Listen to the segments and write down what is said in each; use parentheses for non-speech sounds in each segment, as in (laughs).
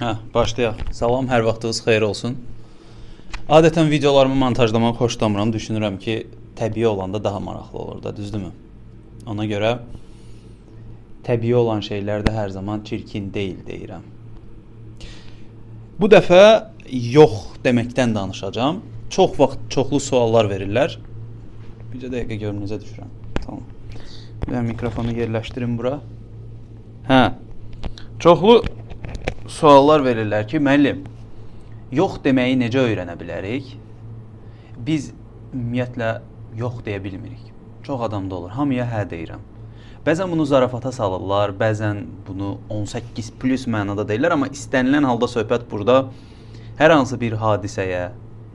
Hə, başlayaq. Salam, hər vaxtınız xeyir olsun. Adətən videolarımı montajlamaq xoşlamıram. Düşünürəm ki, təbii olanda daha maraqlı olur da, düzdürmü? Ona görə təbii olan şeylər də hər zaman çirkin deyil deyirəm. Bu dəfə yox deməkdən danışacağam. Çox vaxt çoxlu suallar verirlər. Bircə dəqiqə görüm necə düşürəm. Tamam. Bir mikrofonu yerləşdirim bura. Hə. Çoxlu suallar verirlər ki, müəllim, yox deməyi necə öyrənə bilərik? Biz ümumiyyətlə yox deyə bilmirik. Çox adamda olur. Hamıya hə deyirəm. Bəzən bunu zarafata salırlar, bəzən bunu 18 plus mənada deyirlər, amma istənilən halda söhbət burada hər hansı bir hadisəyə,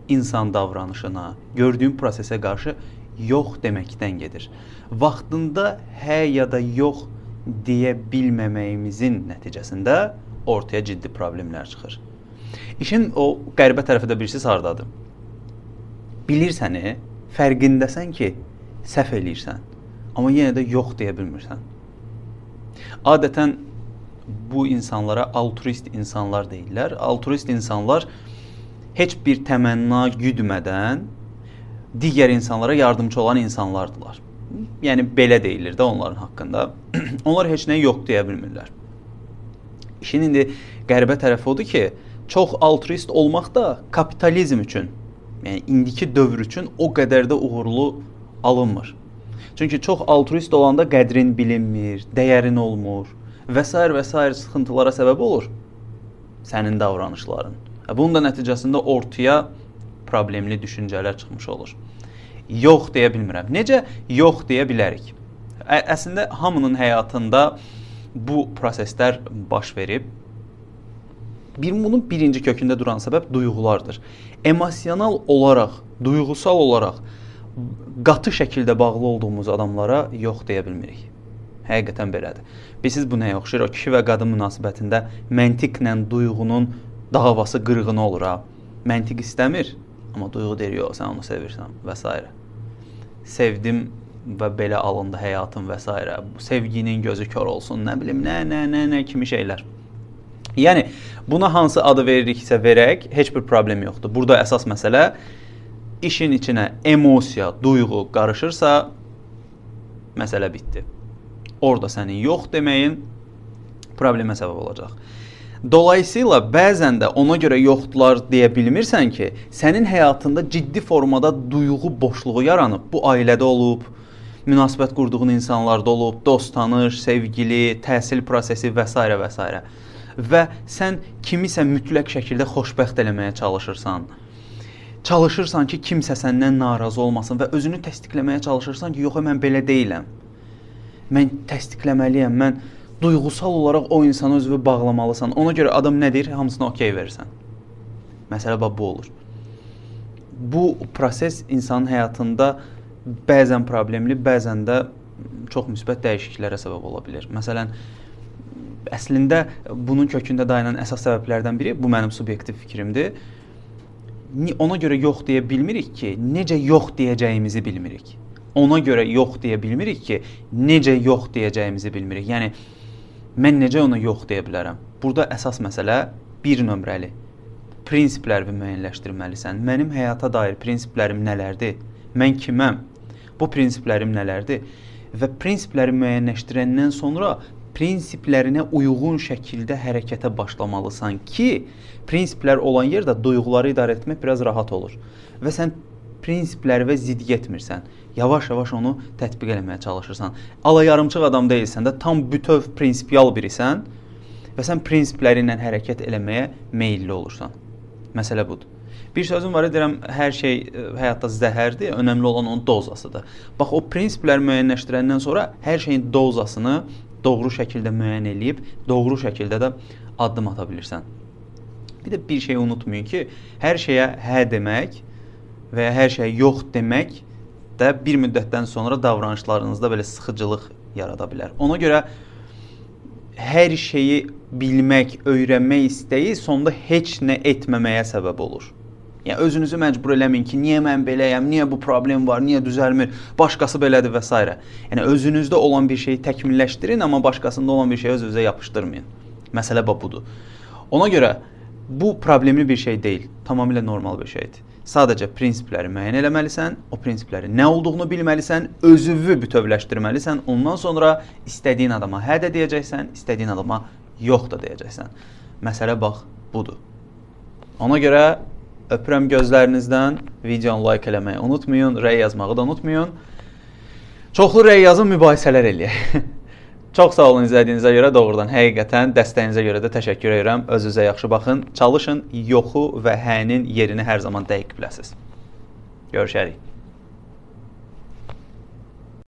insan davranışına, gördüyün prosesə qarşı yox deməkdən gedir. Vaxtında hə ya da yox deyə bilməməyimizin nəticəsində ortaya ciddi problemlər çıxır. İşin o qəribə tərəfi də bilirsiniz hardadır? Bilirsəni, fərqindəsən ki, səhv eləyirsən, amma yenə də yox deyə bilmirsən. Adətən bu insanlara altruist insanlar deyirlər. Altruist insanlar heç bir təmənna güdmədən digər insanlara yardımcı olan insanlardılar. Yəni belə deyilir də onların haqqında. (clears throat) Onlar heç nəyi yox deyə bilmirlər. İşin indi qəribə tərəfi odur ki, çox altruist olmaq da kapitalizm üçün, yəni indiki dövr üçün o qədər də uğurlu alınmır. Çünki çox altruist olanda qədrin bilinmir, dəyərin olmur və s. və s. sıxıntılara səbəb olur sənin davranışların. Bunun da nəticəsində ortaya problemli düşüncələr çıxmış olur. Yox deyə bilmirəm. Necə yox deyə bilərik? Ə əslində hamının həyatında bu proseslər baş verib. Bir bunun birinci kökündə duran səbəb duyğulardır. Emosional olaraq, duyğusal olaraq qatı şəkildə bağlı olduğumuz adamlara yox deyə bilmirik. Həqiqətən belədir. Bilirsiniz bu nəyə oxşayır? O kişi və qadın münasibətində məntiqlə duyğunun davası qırğını olur ha. Məntiq istəmir, amma duyğu deyir, yox, sən onu sevirsən və s. Sevdim və belə alındı həyatım və s. Sevginin gözü kör olsun, nə bilim, nə, nə, nə, nə kimi şeylər. Yəni buna hansı adı veririksə verək, heç bir problem yoxdur. Burada əsas məsələ işin içinə emosiya, duyğu qarışırsa məsələ bitdi. Orda sənin yox deməyin problemə səbəb olacaq. Dolayısıyla bəzən də ona görə yoxdular deyə bilmirsən ki, sənin həyatında ciddi formada duyğu boşluğu yaranıb. Bu ailədə olub, münasibət qurduğun insanlarda olub, dost, tanış, sevgili, təhsil prosesi və s. və s. Və sən kimisə mütləq şəkildə xoşbəxt eləməyə çalışırsan. Çalışırsan ki, kimsə səndən narazı olmasın və özünü təsdiqləməyə çalışırsan ki, yox, mən belə deyiləm. Mən təsdiqləməliyəm. Mən duyğusal olaraq o insana özünü bağlamalısan. Ona görə adam nə deyir, hamısına okey verirsən. Məsələ bax bu olur. Bu proses insanın həyatında bəzən problemli, bəzən də çox müsbət dəyişikliklərə səbəb ola bilər. Məsələn, əslində bunun kökündə dayanan əsas səbəblərdən biri bu mənim subyektiv fikrimdir. Ona görə yox deyə bilmirik ki, necə yox deyəcəyimizi bilmirik. Ona görə yox deyə bilmirik ki, necə yox deyəcəyimizi bilmirik. Yəni mən necə ona yox deyə bilərəm? Burada əsas məsələ 1 nömrəli prinsiplərimi müəyyənləşdirməlisən. Mənim həyata dair prinsiplərim nələrdir? Mən kiməm? Bu prinsiplərim nələrdir? Və prinsipləri müəyyənləşdirəndən sonra prinsiplərinə uyğun şəkildə hərəkətə başlamalısan ki, prinsiplər olan yerdə duyğuları idarə etmək biraz rahat olur. Və sən prinsipləri və zidd getmirsən. Yavaş-yavaş onu tətbiq etməyə çalışırsan. Alayarımçıq adam deyilsən də, tam bütöv prinsipial birisən və sən prinsipləri ilə hərəkət eləməyə meylli olursan. Məsələ budur. Bir sözüm var, deyirəm, hər şey e, həyatda zəhərdir, önəmli olan onun dozasıdır. Bax o prinsipləri müəyyənləşdirəndən sonra hər şeyin dozasını doğru şəkildə müəyyən eləyib, doğru şəkildə də addım ata bilirsən. Bir də bir şey unutmayın ki, hər şeyə hə demək və ya hər şeyə yox demək də bir müddətdən sonra davranışlarınızda belə sıxıcılıq yarada bilər. Ona görə hər şeyi bilmək, öyrənmək istəyi sonda heç nə etməməyə səbəb olur. Yəni özünüzü məcbur eləməyin ki, niyə mən beləyəm, niyə bu problem var, niyə düzəlmir, başqası belədir və s. Yəni özünüzdə olan bir şeyi təkmilləşdirin, amma başqasında olan bir şeyi öz-özünüzə yapışdırmayın. Məsələ bax budur. Ona görə bu problemli bir şey deyil, tamamilə normal bir şeydir. Sadəcə prinsipləri müəyyən etməlisən, o prinsipləri nə olduğunu bilməlisən, özünü bütövləşdirməlisən. Ondan sonra istədiyin adama hə də deyəcəksən, istədiyin adama yox da deyəcəksən. Məsələ bax budur. Ona görə öpürəm gözlərinizdən. Videonu like eləməyi unutmayın, rəy yazmağı da unutmayın. Çoxlu rəy yazın, mübahisələr eləyək. (laughs) Çox sağ olun izlədiyinizə görə, doğrudan həqiqətən dəstəyinizə görə də təşəkkür edirəm. Özünüzə yaxşı baxın, çalışın, yoxu və hənin yerini hər zaman dəqiq biləsiniz. Görüşərik.